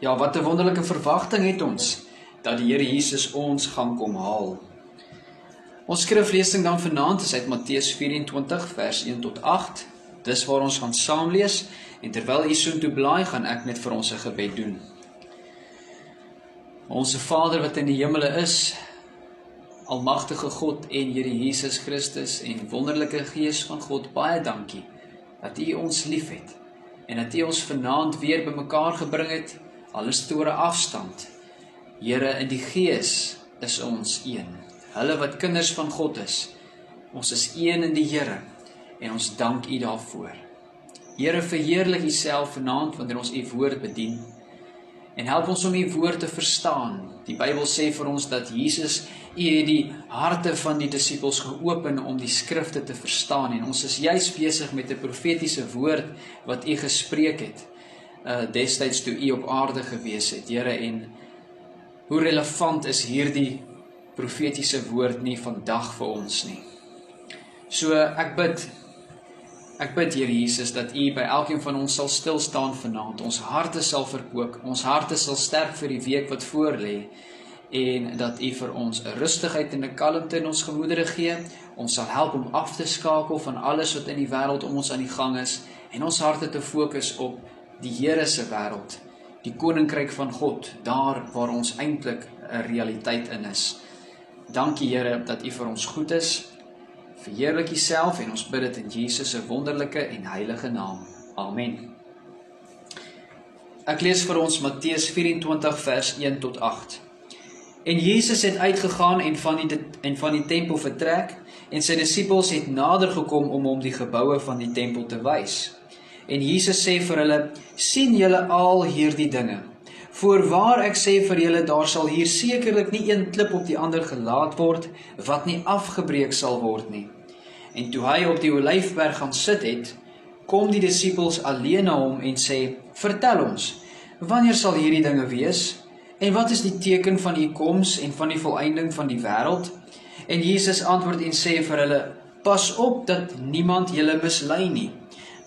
Ja, wat 'n wonderlike verwagting het ons dat die Here Jesus ons gaan kom haal. Ons skriflesing dan vanaand is uit Matteus 24 vers 1 tot 8. Dis waar ons gaan saam lees en terwyl u soontoe blaai, gaan ek net vir ons 'n gebed doen. Onse Vader wat in die hemele is, almagtige God en Here Jesus Christus en wonderlike Gees van God, baie dankie dat U ons liefhet en dat U ons vanaand weer bymekaar gebring het, alles toe 'n afstand. Here, in die Gees is ons een hulle wat kinders van God is. Ons is een in die Here en ons dank U daarvoor. Here verheerlik U self vanaand wanneer ons U woord bedien. En help ons om U woord te verstaan. Die Bybel sê vir ons dat Jesus U het die harte van die disippels geopen om die skrifte te verstaan en ons is juis besig met 'n profetiese woord wat U gespreek het uh destyds toe U op aarde gewees het, Here en hoe relevant is hierdie profetiese woord nie vandag vir ons nie. So ek bid ek bid Here Jesus dat U by elkeen van ons sal stil staan vanaand. Ons harte sal verkoop, ons harte sal sterk vir die week wat voorlê en dat U vir ons 'n rustigheid en 'n kalmte in ons gemoedere gee. Ons sal help om af te skakel van alles wat in die wêreld om ons aan die gang is en ons harte te fokus op die Here se wêreld, die koninkryk van God, daar waar ons eintlik 'n realiteit in is. Dankie Here dat U vir ons goed is. Verheerlik U self en ons bid dit in Jesus se wonderlike en heilige naam. Amen. Ek lees vir ons Matteus 24 vers 1 tot 8. En Jesus het uitgegaan en van die en van die tempel vertrek en sy disippels het nader gekom om hom die geboue van die tempel te wys. En Jesus sê vir hulle: "Sien julle al hierdie dinge? Voorwaar ek sê vir julle daar sal hier sekerlik nie een klip op die ander gelaat word wat nie afgebreek sal word nie. En toe hy op die olyfberg gaan sit het, kom die disippels alleen na hom en sê: "Vertel ons, wanneer sal hierdie dinge wees? En wat is die teken van u koms en van die volëinding van die wêreld?" En Jesus antwoord en sê vir hulle: "Pas op dat niemand julle mislei nie,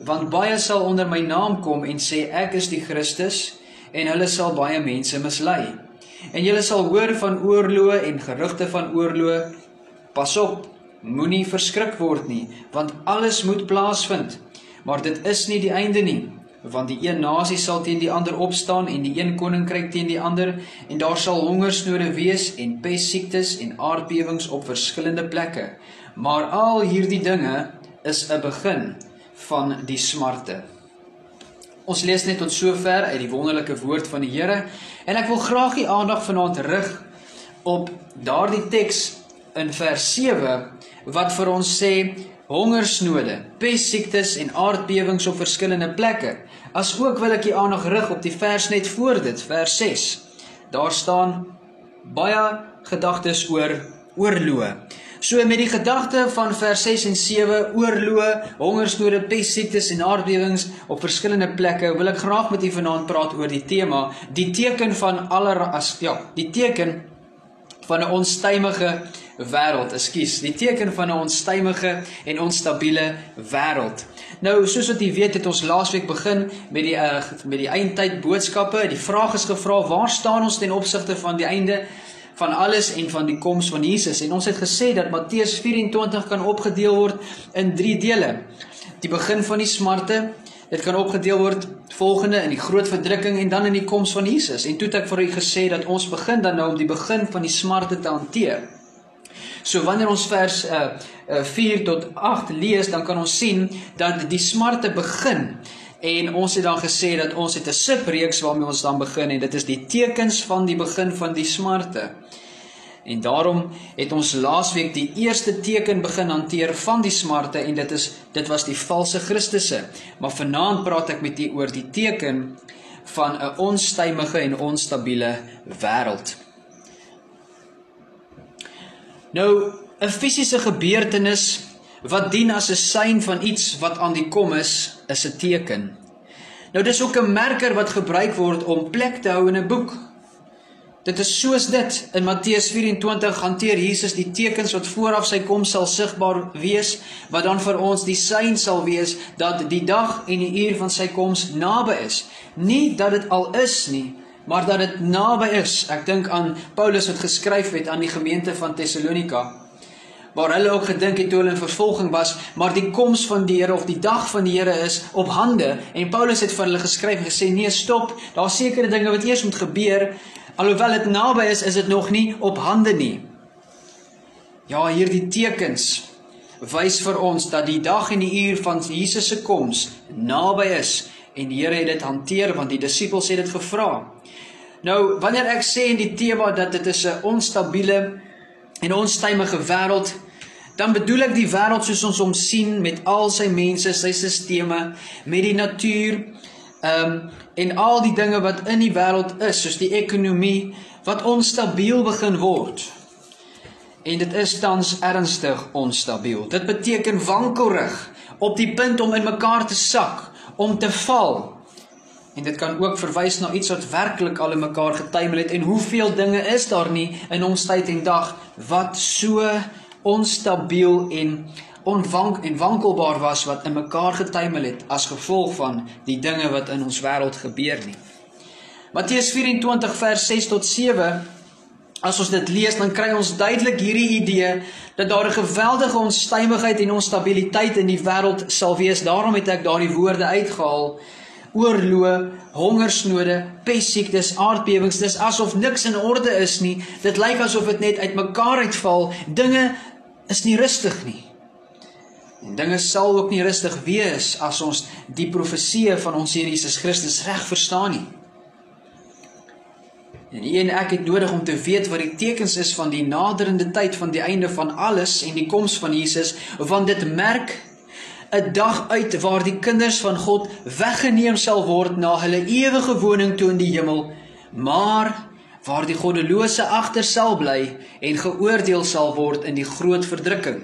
want baie sal onder my naam kom en sê ek is die Christus." en hulle sal baie mense mislei. En julle sal hoor van oorloë en gerugte van oorloë. Pas op, moenie verskrik word nie, want alles moet plaasvind. Maar dit is nie die einde nie, want die een nasie sal teen die ander opstaan en die een koninkryk teen die ander en daar sal hongersnode wees en pestsiektes en aardbewings op verskillende plekke. Maar al hierdie dinge is 'n begin van die smarte. Ons lees net tot sover uit die wonderlike woord van die Here en ek wil graag die aandag vanaand rig op daardie teks in vers 7 wat vir ons sê hongersnode, pestsiektes en aardbewings op verskillende plekke. Asook wil ek die aandag rig op die vers net voor dit, vers 6. Daar staan baie gedagtes oor oorloë. So met die gedagte van vers 6 en 7 oorloë, hongersnoode, pestsiektes en aardbewings op verskillende plekke, wil ek graag met u vanaand praat oor die tema, die teken van aller as ja, die teken van 'n onstuimige wêreld, ekskuus, die teken van 'n onstuimige en onstabiele wêreld. Nou, soos wat u weet, het ons laasweek begin met die uh, met die eindtyd boodskappe. Die vraag is gevra, waar staan ons ten opsigte van die einde? Van alles en van die koms van Jesus. En ons het gesê dat Matteus 24 kan opgedeel word in 3 dele. Die begin van die smarte, dit kan opgedeel word volgende in die groot verdrukking en dan in die koms van Jesus. En toe het ek vir u gesê dat ons begin dan nou om die begin van die smarte te hanteer. So wanneer ons vers uh, uh 4 tot 8 lees, dan kan ons sien dat die smarte begin En ons het dan gesê dat ons het 'n subreeks waarmee ons dan begin en dit is die tekens van die begin van die smarte. En daarom het ons laasweek die eerste teken begin hanteer van die smarte en dit is dit was die valse Christusse. Maar vanaand praat ek met u oor die teken van 'n onstuimige en onstabiele wêreld. Nou, 'n fisiese gebeurtenis wat dien as 'n sein van iets wat aan die kom is, is 'n teken. Nou dis ook 'n merker wat gebruik word om plek te hou in 'n boek. Dit is soos dit in Matteus 24 hanteer Jesus die tekens wat vooraf sy kom sal sigbaar wees, wat dan vir ons die sein sal wees dat die dag en die uur van sy koms naby is. Nie dat dit al is nie, maar dat dit naby is. Ek dink aan Paulus wat geskryf het aan die gemeente van Tessalonika waar hulle ook gedink het toe hulle in vervolging was, maar die koms van die Here of die dag van die Here is op hande en Paulus het vir hulle geskryf en gesê nee, stop, daar's sekere dinge wat eers moet gebeur alhoewel dit naby is, is dit nog nie op hande nie. Ja, hierdie tekens wys vir ons dat die dag en die uur van Jesus se koms naby is en die Here het dit hanteer want die disippels het dit gevra. Nou, wanneer ek sê in die tema dat dit is 'n onstabiele en onstuimige wêreld, dan bedoel ek die wêreld soos ons hom sien met al sy mense, sy stelsels, met die natuur, ehm um, en al die dinge wat in die wêreld is, soos die ekonomie wat onstabiel begin word. En dit is tans ernstig onstabiel. Dit beteken wankelrig op die punt om in mekaar te sak, om te val. En dit kan ook verwys na iets wat werklik al in mekaar getuimel het en hoeveel dinge is daar nie in ons tyd en dag wat so onstabiel en onwank en wankelbaar was wat in mekaar getuimel het as gevolg van die dinge wat in ons wêreld gebeur nie. Matteus 24 vers 6 tot 7 As ons dit lees dan kry ons duidelik hierdie idee dat daar 'n geweldige onstuimigheid en onstabiliteit in die wêreld sal wees. Daarom het ek daardie woorde uitgehaal oorloë, hongersnode, pessiektes, aardbewings, dis asof niks in orde is nie. Dit lyk asof dit net uitmekaar uitval. Dinge is nie rustig nie. En dinge sal ook nie rustig wees as ons die profeseë van ons Here Jesus Christus reg verstaan nie. En u en ek het nodig om te weet wat die tekens is van die naderende tyd van die einde van alles en die koms van Jesus, want dit merk 'n dag uit waar die kinders van God weggeneem sal word na hulle ewige woning toe in die hemel, maar waar die goddelose agter sal bly en geoordeel sal word in die groot verdrukking.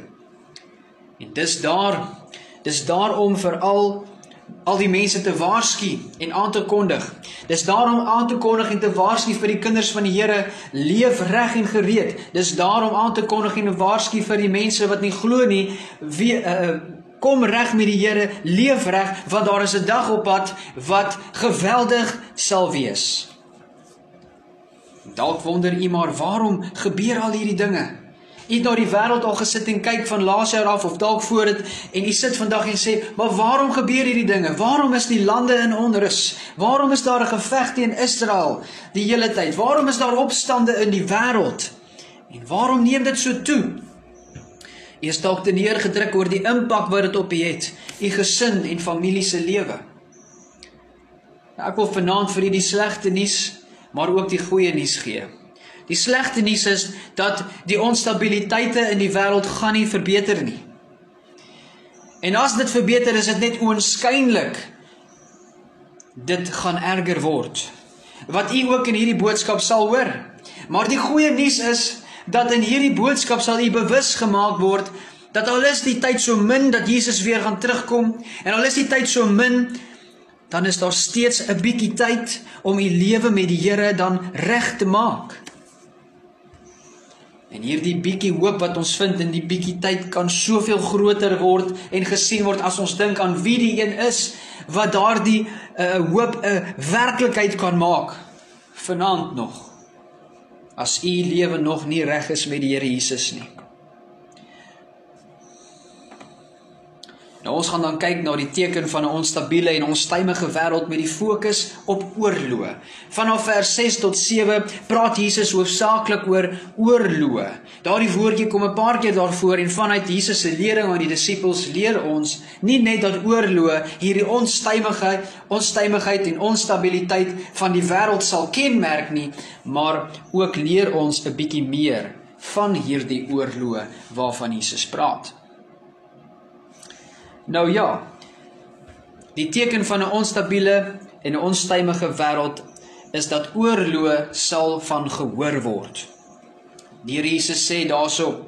En dis daar, dis daarom veral al die mense te waarsku en aan te kondig. Dis daarom aan te kondig en te waarsku vir die kinders van die Here, leef reg en gereed. Dis daarom aan te kondig en te waarsku vir die mense wat nie glo nie, wie uh, kom reg met die Here, leef reg want daar is 'n dag op pad wat geweldig sal wees. Dalk wonder u maar waarom gebeur al hierdie dinge? U het na die wêreld al gesit en kyk van laas jaar af of dalk voor dit en u sit vandag en sê, "Maar waarom gebeur hierdie dinge? Waarom is die lande in onrus? Waarom is daar 'n geveg teen Israel die hele tyd? Waarom is daar opstande in die wêreld? En waarom neem dit so toe?" Jy is dalk te neergedruk oor die impak wat dit op u het, u gesin en familie se lewe. Nou, ek wil vanaand vir u die slegte nuus, maar ook die goeie nuus gee. Die slegte nuus is dat die onstabiliteite in die wêreld gaan nie verbeter nie. En as dit verbeter, is dit net oënskynlik dit gaan erger word. Wat u ook in hierdie boodskap sal hoor. Maar die goeie nuus is dat in hierdie boodskap sal u bewus gemaak word dat al is die tyd so min dat Jesus weer gaan terugkom en al is die tyd so min dan is daar steeds 'n bietjie tyd om u lewe met die Here dan reg te maak. En hierdie bietjie hoop wat ons vind in die bietjie tyd kan soveel groter word en gesien word as ons dink aan wie die een is wat daardie uh, hoop 'n uh, werklikheid kan maak vanaand nog as u lewe nog nie reg is met die Here Jesus nie. Nou ons gaan dan kyk na die teken van 'n onstabiele en onstuimige wêreld met die fokus op oorloë. Vanaf vers 6 tot 7 praat Jesus hoofsaaklik oor oorloë. Daardie woordjie kom 'n paar keer daarvoor en vanuit Jesus se lering aan die disippels leer ons nie net dat oorloë hierdie onstuimigheid, onstuimigheid en onstabiliteit van die wêreld sal kenmerk nie, maar ook leer ons 'n bietjie meer van hierdie oorloë waarvan Jesus praat. Nou ja. Die teken van 'n onstabiele en 'n onstuimige wêreld is dat oorloë sal van gehoor word. Die Jesus sê daarso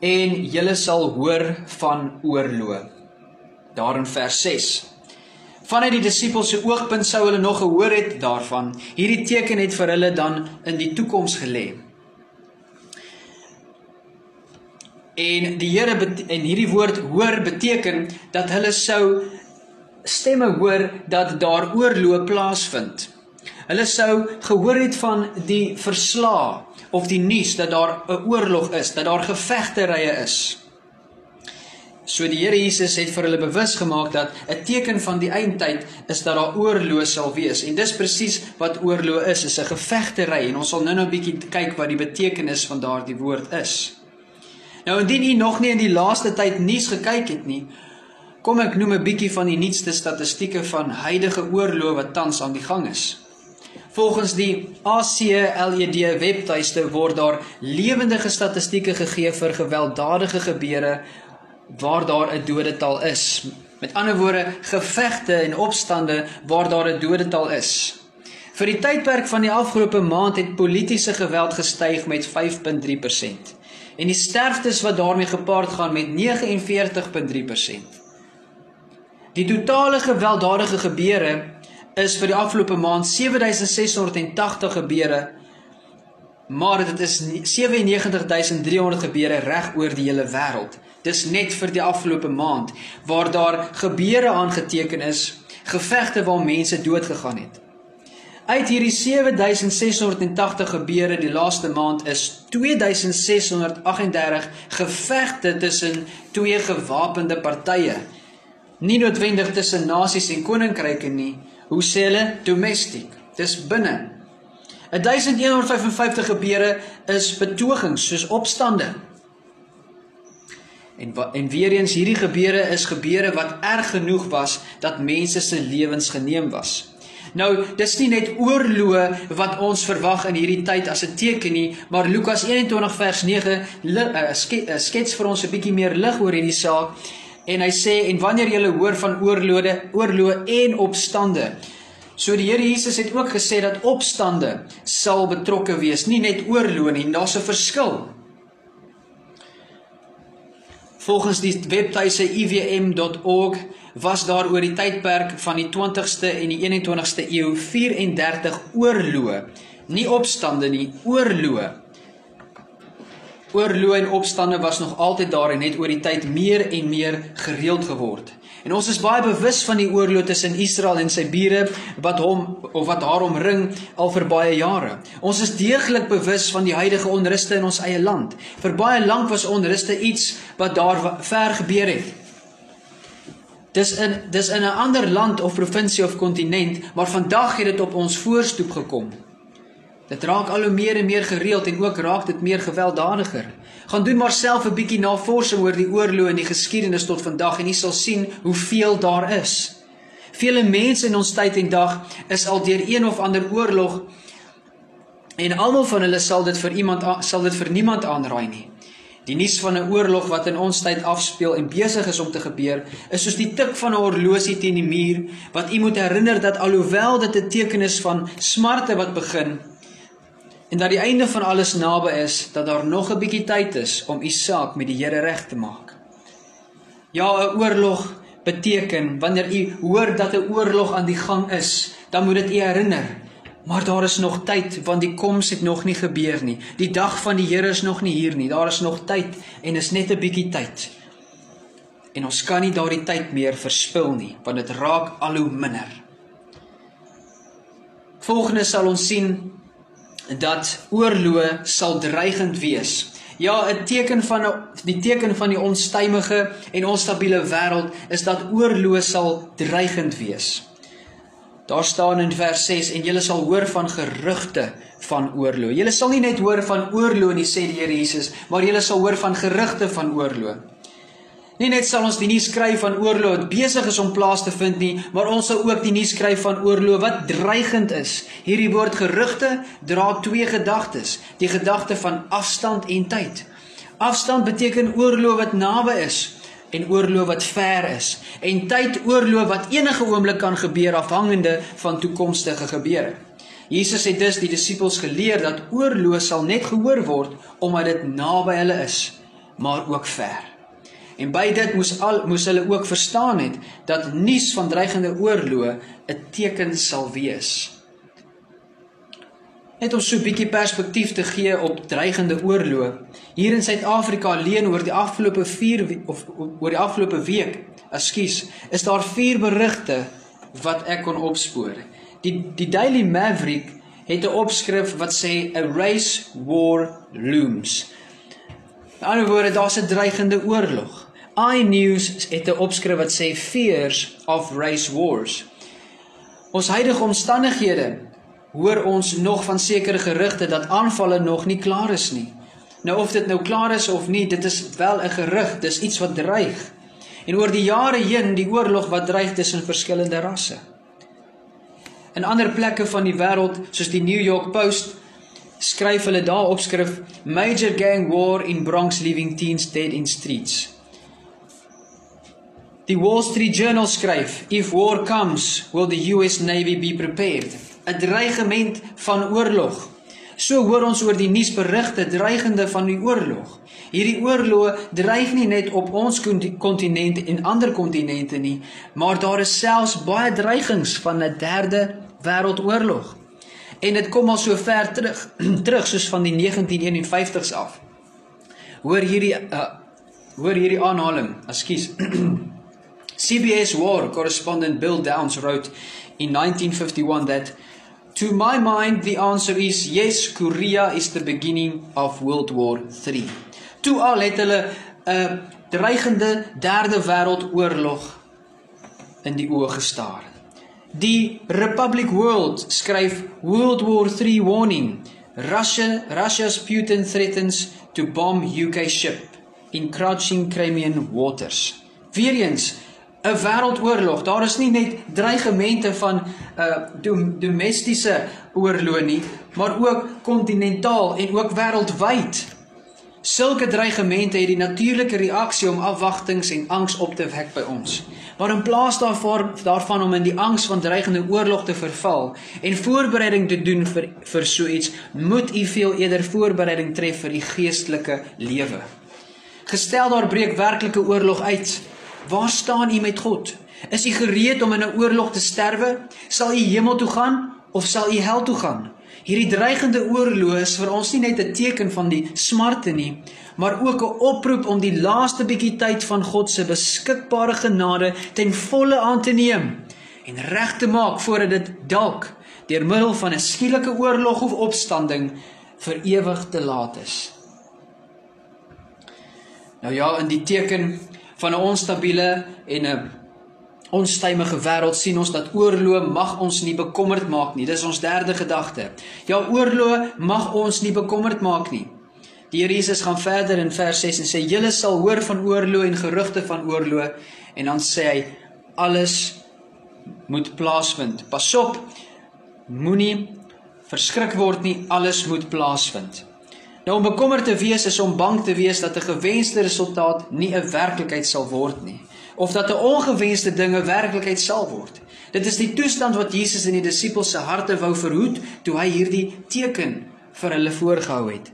en julle sal hoor van oorloë. Daar in vers 6. Vanuit die disippels se oogpunt sou hulle nog gehoor het daarvan. Hierdie teken het vir hulle dan in die toekoms gelê. En die Here en hierdie woord hoor beteken dat hulle sou stemme hoor dat daar oorloop plaasvind. Hulle sou gehoor het van die verslae of die nuus dat daar 'n oorlog is, dat daar gevegterye is. So die Here Jesus het vir hulle bewus gemaak dat 'n teken van die eindtyd is dat daar oorlog sal wees. En dis presies wat oorlog is, is 'n gevegtery en ons sal nou-nou 'n bietjie kyk wat die betekenis van daardie woord is. Nou indien u nog nie in die laaste tyd nuus gekyk het nie, kom ek noem 'n bietjie van die nuutste statistieke van huidige oorlog wat tans aan die gang is. Volgens die ACLED webtuiste word daar lewendige statistieke gegee vir gewelddadige gebeure waar daar 'n dodetal is. Met ander woorde, gevegte en opstande waar daar 'n dodetal is. Vir die tydperk van die afgelope maand het politieke geweld gestyg met 5.3% en die sterftes wat daarmee gepaard gaan met 49.3%. Die totale gewelddadige gebeure is vir die afgelope maand 7680 gebeure maar dit is 97300 gebeure reg oor die hele wêreld. Dis net vir die afgelope maand waar daar gebeure aangeteken is, gevegte waar mense dood gegaan het. Uit hierdie 7680 gebeure die laaste maand is 2638 gevegte tussen twee gewapende partye. Nie noodwendig tussen nasies en koninkryke nie. Hoe sê hulle? Domestic. Dis binne. 1155 gebeure is betogings soos opstande. En en weer eens hierdie gebeure is gebeure wat erg genoeg was dat mense se lewens geneem was. Nou, dis nie net oorloë wat ons verwag in hierdie tyd as 'n teken nie, maar Lukas 21 vers 9 uh, skets vir ons 'n bietjie meer lig oor hierdie saak. En hy sê en wanneer jy hoor van oorlode, oorloë en opstande. So die Here Jesus het ook gesê dat opstande sal betrokke wees, nie net oorloë nie, daar's 'n verskil. Volgens die webtuise ivm.org was daar oor die tydperk van die 20ste en die 21ste eeu 34 oorloë, nie opstande nie, oorloë. Oorloë en opstande was nog altyd daar en het oor die tyd meer en meer gereeld geword. En ons is baie bewus van die oorlog tussen Israel en sy bure wat hom of wat haar omring al vir baie jare. Ons is deeglik bewus van die huidige onruste in ons eie land. Vir baie lank was onruste iets wat daar ver gebeur het. Dis in dis in 'n ander land of provinsie of kontinent, maar vandag het dit op ons voorstoep gekom. Dit raak al hoe meer en meer gereeld en ook raak dit meer gewelddadiger. Gaan doen maar self 'n bietjie navorsing oor die oorloë en die geskiedenis tot vandag en jy sal sien hoeveel daar is. Vele mense in ons tyd en dag is al deur een of ander oorlog en almal van hulle sal dit vir iemand sal dit vir niemand aanraai nie. Die nuus van 'n oorlog wat in ons tyd afspeel en besig is om te gebeur, is soos die tik van 'n horlosie teen die muur wat u moet herinner dat alhoewel dit 'n teken is van smarte wat begin, en dat die einde van alles naby is, dat daar nog 'n bietjie tyd is om u saak met die Here reg te maak. Ja, 'n oorlog beteken wanneer u hoor dat 'n oorlog aan die gang is, dan moet dit u herinner. Maar daar is nog tyd want die koms het nog nie gebeur nie. Die dag van die Here is nog nie hier nie. Daar is nog tyd en is net 'n bietjie tyd. En ons kan nie daardie tyd meer verspil nie, want dit raak al hoe minder. Volgende sal ons sien dat oorloë sal dreigend wees. Ja, 'n teken van die teken van die onstuimige en onstabiele wêreld is dat oorloë sal dreigend wees. Daar staan in vers 6 en julle sal hoor van gerugte van oorloë. Julle sal nie net hoor van oorloë nie sê die Here Jesus, maar julle sal hoor van gerugte van oorloë. Nie net sal ons die nuus skryf van oorlog wat besig is om plaas te vind nie, maar ons sal ook die nuus skryf van oorlog wat dreigend is. Hierdie woord gerugte dra twee gedagtes: die gedagte van afstand en tyd. Afstand beteken oorlog wat naby is en oorlog wat ver is en tyd oorlog wat enige oomblik kan gebeur afhangende van toekomstige gebeure. Jesus het dus die disippels geleer dat oorlog sal net gehoor word omdat dit naby hulle is, maar ook ver. En by dit moes al moes hulle ook verstaan het dat nuus van dreigende oorloë 'n teken sal wees. Net om so 'n bietjie perspektief te gee op dreigende oorloë. Hier in Suid-Afrika alleen oor die afgelope 4 of oor die afgelope week, ekskuus, is daar 4 berigte wat ek kon opspoor. Die die Daily Maverick het 'n opskrif wat sê a race war looms. In ander woorde, daar's 'n dreigende oorlog. iNews het 'n opskrif wat sê fears of race wars. Ons huidige omstandighede hoor ons nog van sekere gerugte dat aanvalle nog nie klaar is nie. Nou of dit nou klaar is of nie, dit is wel 'n gerug, dis iets wat dreig. En oor die jare heen die oorlog wat dreig tussen verskillende rasse. In ander plekke van die wêreld, soos die New York Post, skryf hulle daar opskrif Major Gang War in Bronx leaving teens dead in streets. Die Wall Street Journal skryf If war comes, will the US Navy be prepared? 'n Dreigement van oorlog. So hoor ons oor die nuusberigte dreigende van die oorlog. Hierdie oorlog dreig nie net op ons kontinent en ander kontinente nie, maar daar is selfs baie dreigings van 'n derde wêreldoorlog. En dit kom al so ver terug, terug soos van die 1951s af. Hoor hierdie uh, hoor hierdie aanhaling, ekskuus. CBS war correspondent Bill Downs wrote in 1951 that To my mind, the answer is yes, Korea is the beginning of World War 3. Toe al het hulle 'n dreigende derde wêreldoorlog in die oë gestaar. Die Republic World skryf World War 3 warning. Russia Russia's Putin threatens to bomb UK ship in crouching Crimean waters. Weereens 'n wêreldoorlog. Daar is nie net dreigemente van 'n uh, dom domestiese oorlog nie, maar ook kontinentaal en ook wêreldwyd. Sulke dreigemente het die natuurlike reaksie om afwagtings en angs op te wek by ons. Maar in plaas daarvoor daarvan om in die angs van dreigende oorlog te verval en voorbereiding te doen vir vir so iets, moet u veel eerder voorbereiding tref vir u geestelike lewe. Gestel daar breek werklike oorlog uit, Waar staan u met God? Is u gereed om in 'n oorlog te sterwe? Sal u hemel toe gaan of sal u hel toe gaan? Hierdie dreigende oorlog is vir ons nie net 'n teken van die smarte nie, maar ook 'n oproep om die laaste bietjie tyd van God se beskikbare genade ten volle aan te neem en reg te maak voordat dit dalk deur middel van 'n skielike oorlog of opstanding vir ewig te laat is. Nou ja, in die teken van 'n onstabiele en 'n onstuimige wêreld sien ons dat oorlog mag ons nie bekommerd maak nie. Dis ons derde gedagte. Ja, oorlog mag ons nie bekommerd maak nie. Die Here Jesus gaan verder in vers 6 en sê julle sal hoor van oorlog en gerugte van oorlog en dan sê hy alles moet plaasvind. Pasop. Moenie verskrik word nie, alles moet plaasvind. Nou om bekommerd te wees is om bang te wees dat 'n gewenste resultaat nie 'n werklikheid sal word nie of dat 'n ongewenste ding 'n werklikheid sal word. Dit is die toestand wat Jesus in die disippels se harte wou verhoed toe hy hierdie teken vir hulle voorgehou het.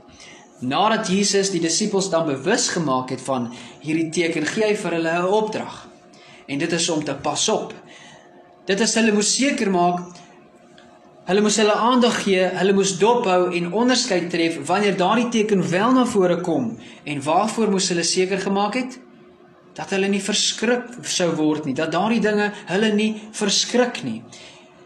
Nadat Jesus die disippels dan bewus gemaak het van hierdie teken, gee hy vir hulle 'n opdrag. En dit is om te pas op. Dit is hulle moet seker maak Hulle moes hulle aandag gee, hulle moes dophou en onderskeid tref wanneer daardie teken wel na vore kom en waarvoor moes hulle seker gemaak het dat hulle nie verskrik sou word nie, dat daardie dinge hulle nie verskrik nie.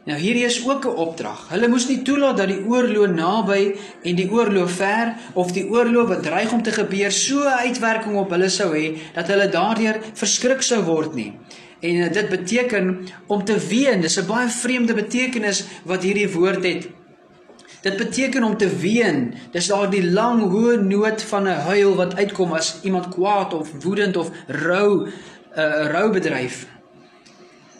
Nou hierdie is ook 'n opdrag. Hulle moes nie toelaat dat die oorlog naby en die oorlog ver of die oorlog wat dreig om te gebeur so 'n uitwerking op hulle sou hê dat hulle daardeur verskrik sou word nie. En eh, dit beteken om te ween. Dis 'n baie vreemde betekenis wat hierdie woord het. Dit beteken om te ween. Dis daardie lang hoë noot van 'n huil wat uitkom as iemand kwaad of woedend of rou 'n uh, rou bedryf.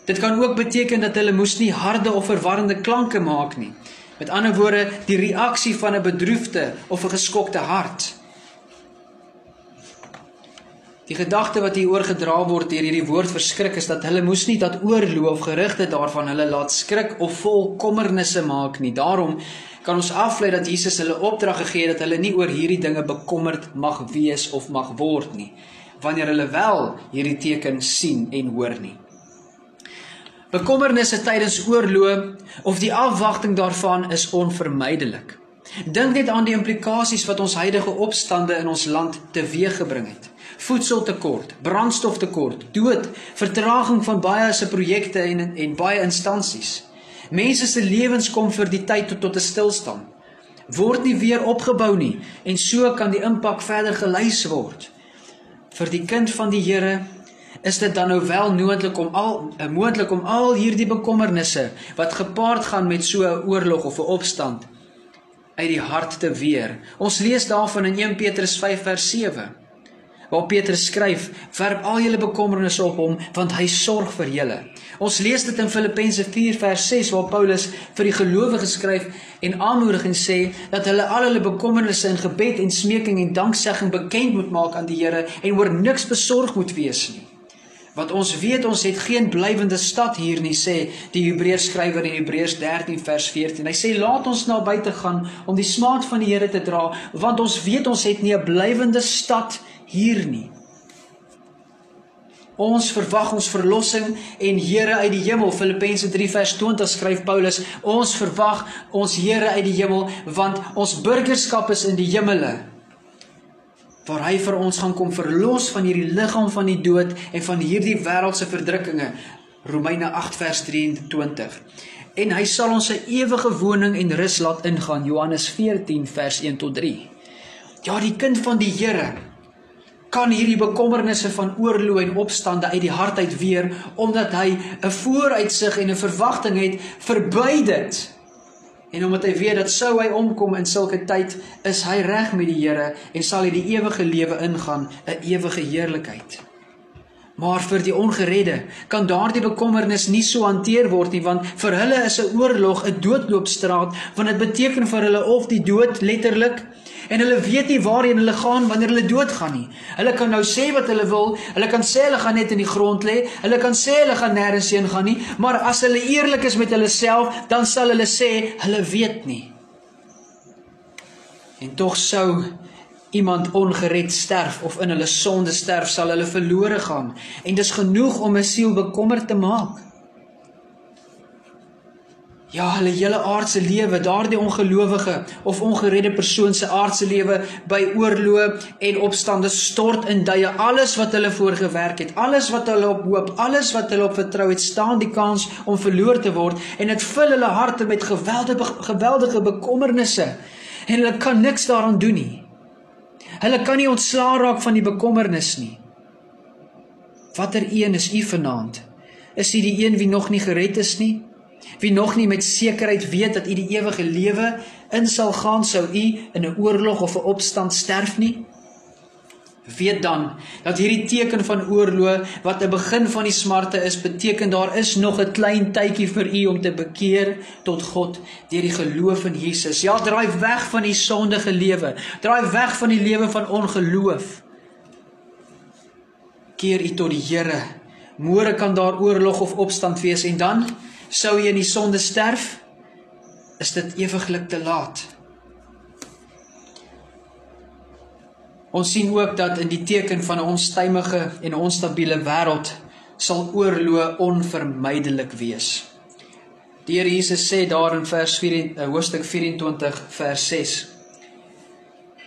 Dit kan ook beteken dat hulle moes nie harde of verwarrende klanke maak nie. Met ander woorde, die reaksie van 'n bedroefde of 'n geskokte hart. Die gedagte wat hier oorgedra word deur hierdie woord verskrik is dat hulle moes nie dat oorloof of gerugte daarvan hulle laat skrik of vol kommernisse maak nie. Daarom kan ons aflei dat Jesus hulle opdrag gegee het dat hulle nie oor hierdie dinge bekommerd mag wees of mag word nie wanneer hulle wel hierdie teken sien en hoor nie. Bekommernisse tydens oorloof of die afwagting daarvan is onvermydelik. Dink net aan die implikasies wat ons huidige opstande in ons land teweeggebring het voedseltekort, brandstoftekort, dood, vertraging van baie se projekte en en baie instansies. Mense se lewens kom vir die tyd tot tot 'n stilstand. Word nie weer opgebou nie en so kan die impak verder gelys word. Vir die kind van die Here is dit dan nou wel noodlik om al eh, moontlik om al hierdie bekommernisse wat gepaard gaan met so 'n oorlog of 'n opstand uit die hart te weer. Ons lees daarvan in 1 Petrus 5 vers 7 waar Petrus skryf: "Werp al julle bekommernisse op hom, want hy sorg vir julle." Ons lees dit in Filippense 4 vers 6 waar Paulus vir die gelowiges skryf en aanmoedig en sê dat hulle al hulle bekommernisse in gebed en smeking en danksegging bekend moet maak aan die Here en oor niks besorg moet wees nie. Want ons weet ons het geen blywende stad hier nie sê die Hebreërs skrywer in Hebreërs 13 vers 14. Hy sê laat ons na buite gaan om die smaad van die Here te dra want ons weet ons het nie 'n blywende stad hier nie. Ons verwag ons verlossing en Here uit die hemel. Filippense 3 vers 20 skryf Paulus, ons verwag ons Here uit die hemel want ons burgerskap is in die hemele waar hy vir ons gaan kom verlos van hierdie liggaam van die dood en van hierdie wêreldse verdrukkinge. Romeine 8 vers 23. En hy sal ons 'n ewige woning en rus laat ingaan. Johannes 14 vers 1 tot 3. Ja, die kind van die Here kan hierdie bekommernisse van oorlog en opstande uit die hart uit weer omdat hy 'n vooruitsig en 'n verwagting het verby dit En omdat hy weet dat sou hy omkom in sulke tyd, is hy reg met die Here en sal hy die ewige lewe ingaan, 'n ewige heerlikheid. Maar vir die ongeredde kan daardie bekommernis nie so hanteer word nie want vir hulle is 'n oorlog 'n doodloopstraat want dit beteken vir hulle of die dood letterlik en hulle weet nie waarheen hulle gaan wanneer hulle doodgaan nie. Hulle kan nou sê wat hulle wil, hulle kan sê hulle gaan net in die grond lê, hulle kan sê hulle gaan nêrens heen gaan nie, maar as hulle eerlik is met hulle self, dan sal hulle sê hulle weet nie. En tog sou iemand ongered sterf of in hulle sonde sterf, sal hulle verlore gaan en dis genoeg om 'n siel bekommerd te maak. Ja, hulle hele aardse lewe, daardie ongelowige of ongeredde persoon se aardse lewe by oorlog en opstande stort in duie alles wat hulle voorgewerk het, alles wat hulle op hoop, alles wat hulle op vertrou het, staan die kans om verloor te word en dit vul hulle harte met geweldige geweldige bekommernisse en hulle kan niks daaraan doen nie. Hulle kan nie ontslaa raak van die bekommernis nie. Watter een is u vanaand? Is u die een wie nog nie gered is nie? Wie nog nie met sekerheid weet dat u die ewige lewe in sal gaan sou u in 'n oorlog of 'n opstand sterf nie? Weet dan dat hierdie teken van oorlog wat 'n begin van die smarte is, beteken daar is nog 'n klein tydjie vir u om te bekeer tot God deur die geloof in Jesus. Ja, draai weg van die sondige lewe. Draai weg van die lewe van ongeloof. Keer u tot die Here. Môre kan daar oorlog of opstand wees en dan sou jy in die sonde sterf, is dit ewiglik te laat. Ons sien ook dat in die teken van 'n onstuimige en onstabiele wêreld sal oorlog onvermydelik wees. Die Here Jesus sê daar in vers 4 eh, hoofstuk 24 vers 6: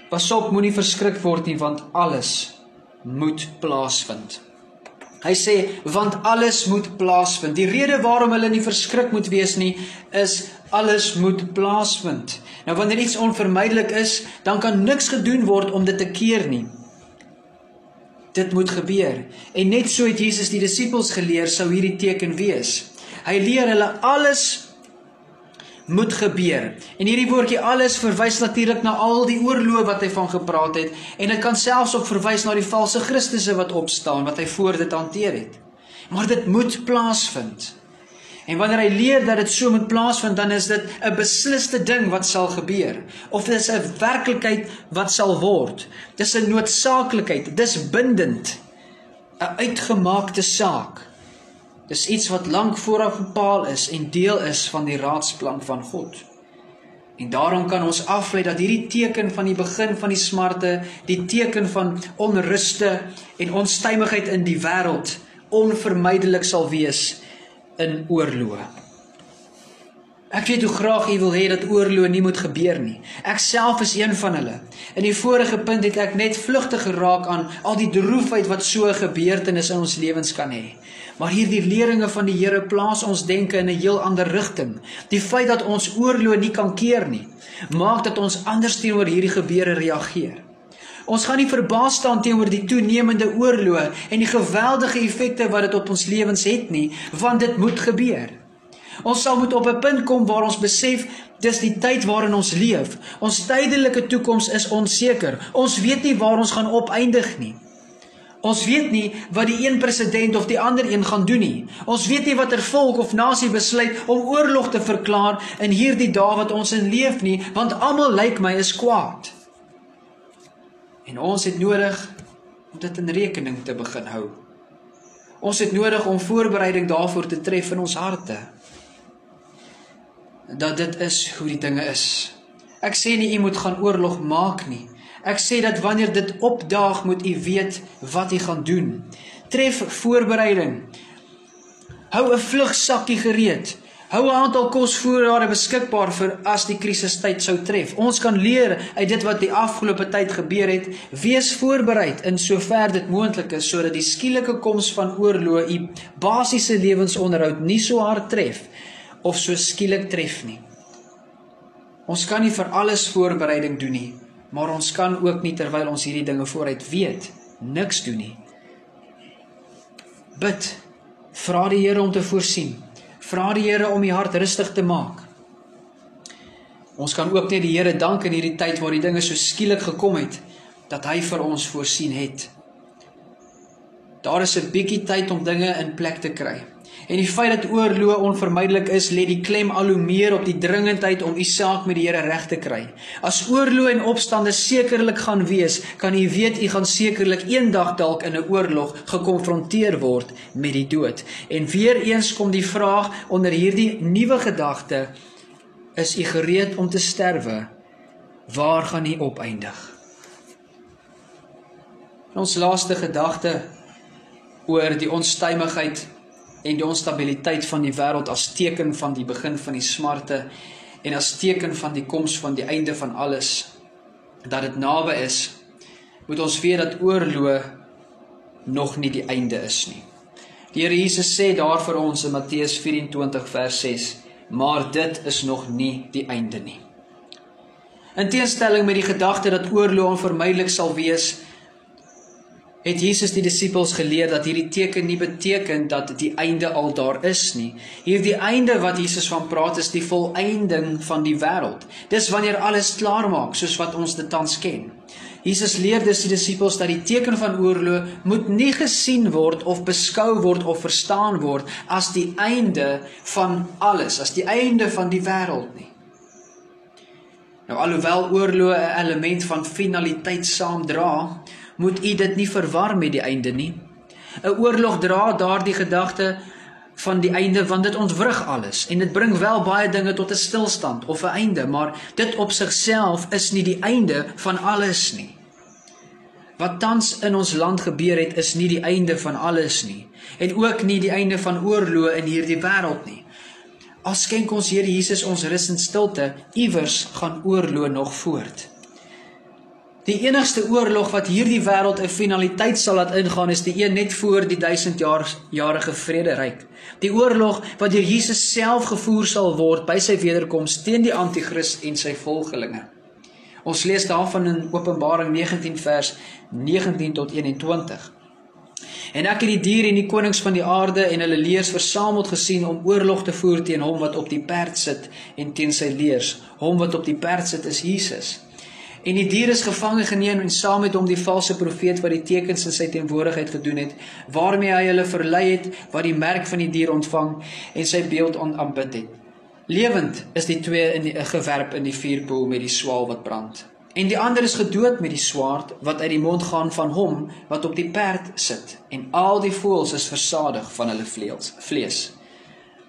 Pasop moenie verskrik word nie want alles moet plaasvind. Hy sê want alles moet plaasvind. Die rede waarom hulle nie verskrik moet wees nie is alles moet plaasvind. Nou wanneer iets onvermydelik is, dan kan niks gedoen word om dit te keer nie. Dit moet gebeur. En net so het Jesus die disippels geleer sou hierdie teken wees. Hy leer hulle alles moet gebeur. En hierdie woordjie alles verwys natuurlik na al die oorloë wat hy van gepraat het en dit kan selfs op verwys na die valse Christusse wat opstaan wat hy voor dit hanteer het. Maar dit moet plaasvind. En wanneer hy leer dat dit so moet plaasvind, dan is dit 'n besliste ding wat sal gebeur of dit is 'n werklikheid wat sal word. Dis 'n noodsaaklikheid, dis bindend. 'n uitgemaakte saak. Dis iets wat lank vooraf bepaal is en deel is van die raadsplan van God. En daarom kan ons aflei dat hierdie teken van die begin van die smarte, die teken van onruste en onstuimigheid in die wêreld onvermydelik sal wees in oorlog. Ek weet hoe graag U wil hê dat oorlog nie moet gebeur nie. Ek self is een van hulle. In die vorige punt het ek net vlugtig geraak aan al die droefheid wat so 'n gebeurtenis in ons lewens kan hê. Maar hierdie leringe van die Here plaas ons denke in 'n heel ander rigting. Die feit dat ons oorlog nie kan keer nie, maak dat ons anders teenoor hierdie gebeure reageer. Ons gaan nie verbaas staan teenoor die toenemende oorlog en die geweldige effekte wat dit op ons lewens het nie, want dit moet gebeur. Ons sal moet op 'n punt kom waar ons besef dis die tyd waarin ons leef. Ons tydelike toekoms is onseker. Ons weet nie waar ons gaan opeindig nie. Ons weet nie wat die een president of die ander een gaan doen nie. Ons weet nie watter volk of nasie besluit om oorlog te verklaar in hierdie dae wat ons in leef nie, want almal lyk my is kwaad. En ons het nodig om dit in rekening te begin hou. Ons het nodig om voorbereiding daarvoor te tref in ons harte. Dat dit is hoe die dinge is. Ek sê nie u moet gaan oorlog maak nie. Ek sê dat wanneer dit opdaag, moet u weet wat u gaan doen. Tref voorbereiding. Hou 'n vlugsakkie gereed. Hou 'n aantal kosvoorrade beskikbaar vir as die krisistyd sou tref. Ons kan leer uit dit wat die afgelope tyd gebeur het. Wees voorbereid in sover dit moontlik is sodat die skielike koms van oorlog u basiese lewensonderhoud nie so hard tref of so skielik tref nie. Ons kan nie vir alles voorbereiding doen nie, maar ons kan ook nie terwyl ons hierdie dinge vooruit weet, niks doen nie. Bid. Vra die Here om te voorsien. Vra die Here om die hart rustig te maak. Ons kan ook net die Here dank in hierdie tyd waar die dinge so skielik gekom het dat hy vir ons voorsien het. Daar is 'n bietjie tyd om dinge in plek te kry. En die feit dat oorlog onvermydelik is, lê die klem al hoe meer op die dringendheid om u saak met die Here reg te kry. As oorlog en opstande sekerlik gaan wees, kan u weet u gaan sekerlik eendag dalk in 'n oorlog gekonfronteer word met die dood. En weer eens kom die vraag onder hierdie nuwe gedagte: Is u gereed om te sterwe? Waar gaan u opeindig? Ons laaste gedagte oor die onstuimigheid en die onstabiliteit van die wêreld as teken van die begin van die smarte en as teken van die koms van die einde van alles dat dit naby is moet ons weet dat oorlog nog nie die einde is nie. Die Here Jesus sê daar vir ons in Matteus 24 vers 6, maar dit is nog nie die einde nie. In teenstelling met die gedagte dat oorlog onvermydelik sal wees, het Jesus die disippels geleer dat hierdie teken nie beteken dat die einde al daar is nie. Hierdie einde wat Jesus van praat is die volëinding van die wêreld. Dis wanneer alles klaar maak soos wat ons dit tans ken. Jesus leer dus die disippels dat die teken van oorlog moet nie gesien word of beskou word of verstaan word as die einde van alles, as die einde van die wêreld nie. Nou alhoewel oorlog 'n element van finaliteit saamdra, moet u dit nie verwar met die einde nie. 'n Oorlog dra daardie gedagte van die einde want dit ontwrig alles en dit bring wel baie dinge tot 'n stilstand of 'n einde, maar dit op sigself is nie die einde van alles nie. Wat tans in ons land gebeur het is nie die einde van alles nie en ook nie die einde van oorloë in hierdie wêreld nie. As skenk ons Here Jesus ons rus en stilte, iewers gaan oorloë nog voort. Die enigste oorlog wat hierdie wêreld 'n finaliteit sal laat ingaan is die een net voor die 1000 jaar jarige vrederyk. Die oorlog wat deur Jesus self gevoer sal word by sy wederkoms teen die anti-kris en sy volgelinge. Ons lees daarvan in Openbaring 19 vers 19 tot 21. En ek het die diere en die konings van die aarde en hulle leers versamel gesien om oorlog te voer teen hom wat op die perd sit en teen sy leers. Hom wat op die perd sit is Jesus. En die dier is gevange geneem en saam met hom die valse profeet wat die tekens in sy teenwoordigheid gedoen het, waarmee hy hulle verlei het wat die merk van die dier ontvang en sy beeld aanbid het. Lewend is die twee in die gewerp in die vuurpoel met die swaal wat brand. En die ander is gedood met die swaard wat uit die mond gaan van hom wat op die perd sit en al die voëls is versadig van hulle vleels vlees.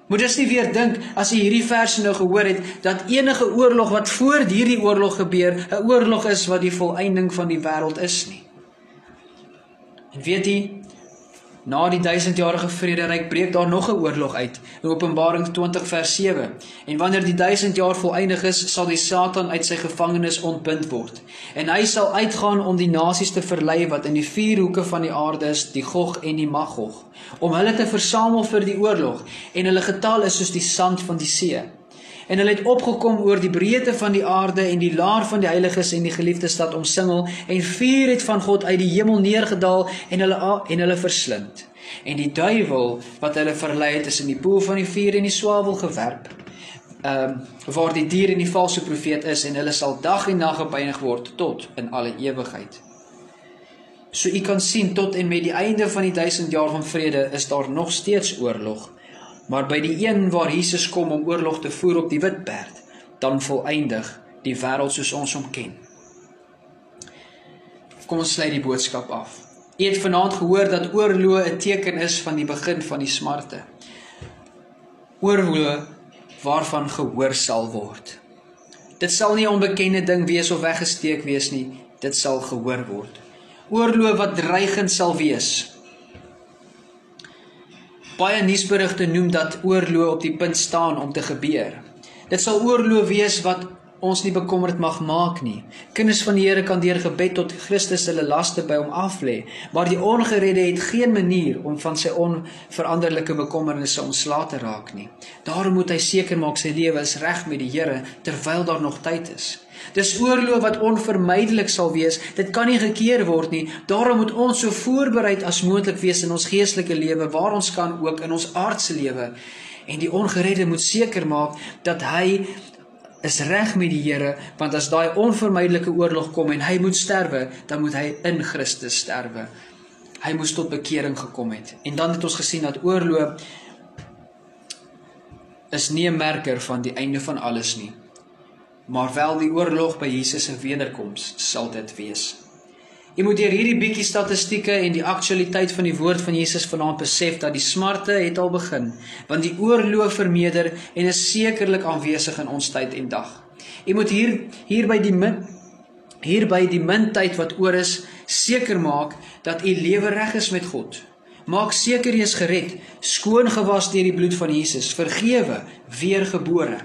Moet jy nie weer dink as jy hierdie verse nou gehoor het dat enige oorlog wat voor hierdie oorlog gebeur, 'n oorlog is wat die volëinding van die wêreld is nie. En weet jy, Na die 1000-jarige vrederyk breek daar nog 'n oorlog uit. In Openbaring 20 vers 7. En wanneer die 1000 jaar volëindig is, sal die Satan uit sy gevangenis ontbind word. En hy sal uitgaan om die nasies te verlei wat in die vier hoeke van die aarde is, die Gog en die Magog, om hulle te versamel vir die oorlog, en hulle getal is soos die sand van die see. En hulle het opgekom oor die breedte van die aarde en die laar van die heiliges en die geliefde stad omsingel en vuur het van God uit die hemel neergedaal en hulle en hulle verslind. En die duiwel wat hulle verlei het is in die poel van die vuur en die swavel gewerp. Ehm um, waar die dier en die valse profeet is en hulle sal dag en nag gepeinig word tot in alle ewigheid. So u kan sien tot en met die einde van die 1000 jaar van vrede is daar nog steeds oorlog. Maar by die een waar Jesus kom om oorlog te voer op die wit perd, dan volëindig die wêreld soos ons hom ken. Kom ons sluit die boodskap af. U het vanaand gehoor dat oorlog 'n teken is van die begin van die smarte. Oorlog waarvan gehoor sal word. Dit sal nie 'n onbekende ding wees of weggesteek wees nie, dit sal gehoor word. Oorlog wat dreigend sal wees, Baie nuusberigte noem dat oorlog op die punt staan om te gebeur. Dit sal oorlog wees wat ons nie bekommerd mag maak nie. Kinders van die Here kan deur gebed tot Christus hulle laste by hom af lê, maar die ongeredde het geen manier om van sy onveranderlike bekommernisse ontslae te raak nie. Daarom moet hy seker maak sy lewe is reg met die Here terwyl daar nog tyd is. Dis oorlog wat onvermydelik sal wees. Dit kan nie gekeer word nie. Daarom moet ons so voorbereid as moontlik wees in ons geestelike lewe, waar ons kan ook in ons aardse lewe. En die ongeredde moet seker maak dat hy is reg met die Here, want as daai onvermydelike oorlog kom en hy moet sterwe, dan moet hy in Christus sterwe. Hy moes tot bekering gekom het. En dan het ons gesien dat oorlog is nie 'n merker van die einde van alles nie maar wel die oorlog by Jesus se wederkoms sal dit wees. Jy moet deur hierdie bietjie statistieke en die aktualiteit van die woord van Jesus vanaand besef dat die smarte het al begin, want die oorlog vermeerder en is sekerlik aanwesig in ons tyd en dag. Jy moet hier hier by die min hier by die min tyd wat oor is, seker maak dat u lewe reg is met God. Maak seker jy is gered, skoon gewas deur die bloed van Jesus, vergewe, weergebore.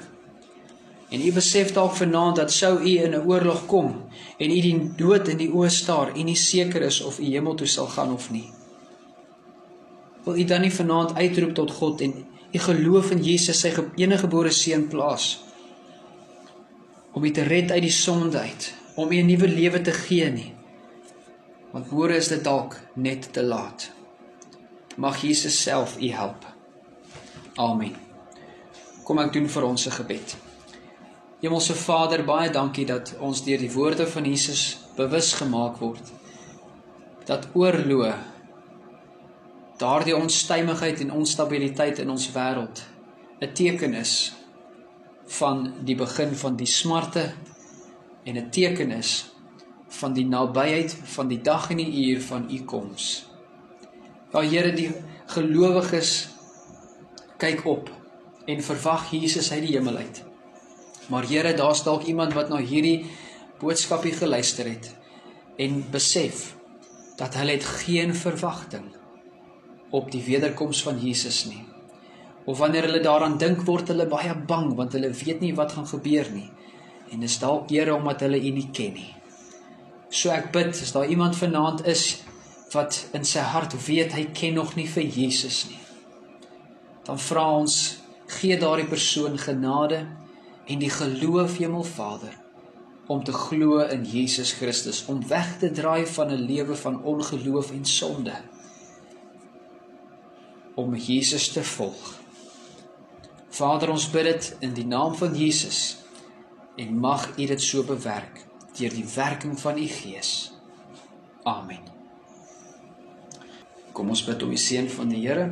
En u besef dalk vanaand dat sou u in 'n oorlog kom en u die dood in die oë staar en nie seker is of u hemel toe sal gaan of nie. Wil u dan nie vanaand uitroep tot God en u geloof in Jesus sy enige gebore seun plaas om u te red uit die sonde uit, om u 'n nuwe lewe te gee nie. Want môre is dit dalk net te laat. Mag Jesus self u help. Amen. Kom ek doen vir ons 'n gebed. Hemelse Vader, baie dankie dat ons deur die woorde van Jesus bewus gemaak word dat oorlog daardie onstuimigheid en onstabiliteit in ons wêreld 'n teken is van die begin van die smarte en 'n teken is van die nabyheid van die dag en die uur van u koms. Ja Here, die gelowiges kyk op en verwag Jesus uit die hemel uit. Maar Here, daar's dalk iemand wat na hierdie boodskapie geluister het en besef dat hulle het geen verwagting op die wederkoms van Jesus nie. Of wanneer hulle daaraan dink, word hulle baie bang want hulle weet nie wat gaan gebeur nie. En dis dalk Here omdat hulle U nie ken nie. So ek bid, as daar iemand vanaand is wat in sy hart weet hy ken nog nie vir Jesus nie. Dan vra ons, gee daardie persoon genade en die geloof Hemelvader om te glo in Jesus Christus om weg te draai van 'n lewe van ongeloof en sonde om Jesus te volg. Vader ons bid dit in die naam van Jesus en mag U dit so bewerk deur die werking van U Gees. Amen. Kom ons bid om die seën van die Here.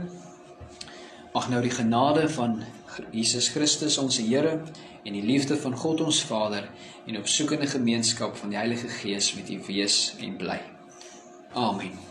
Mag nou die genade van Jesus Christus ons Here en die liefde van God ons Vader en opsoekende gemeenskap van die Heilige Gees met u wees en bly. Amen.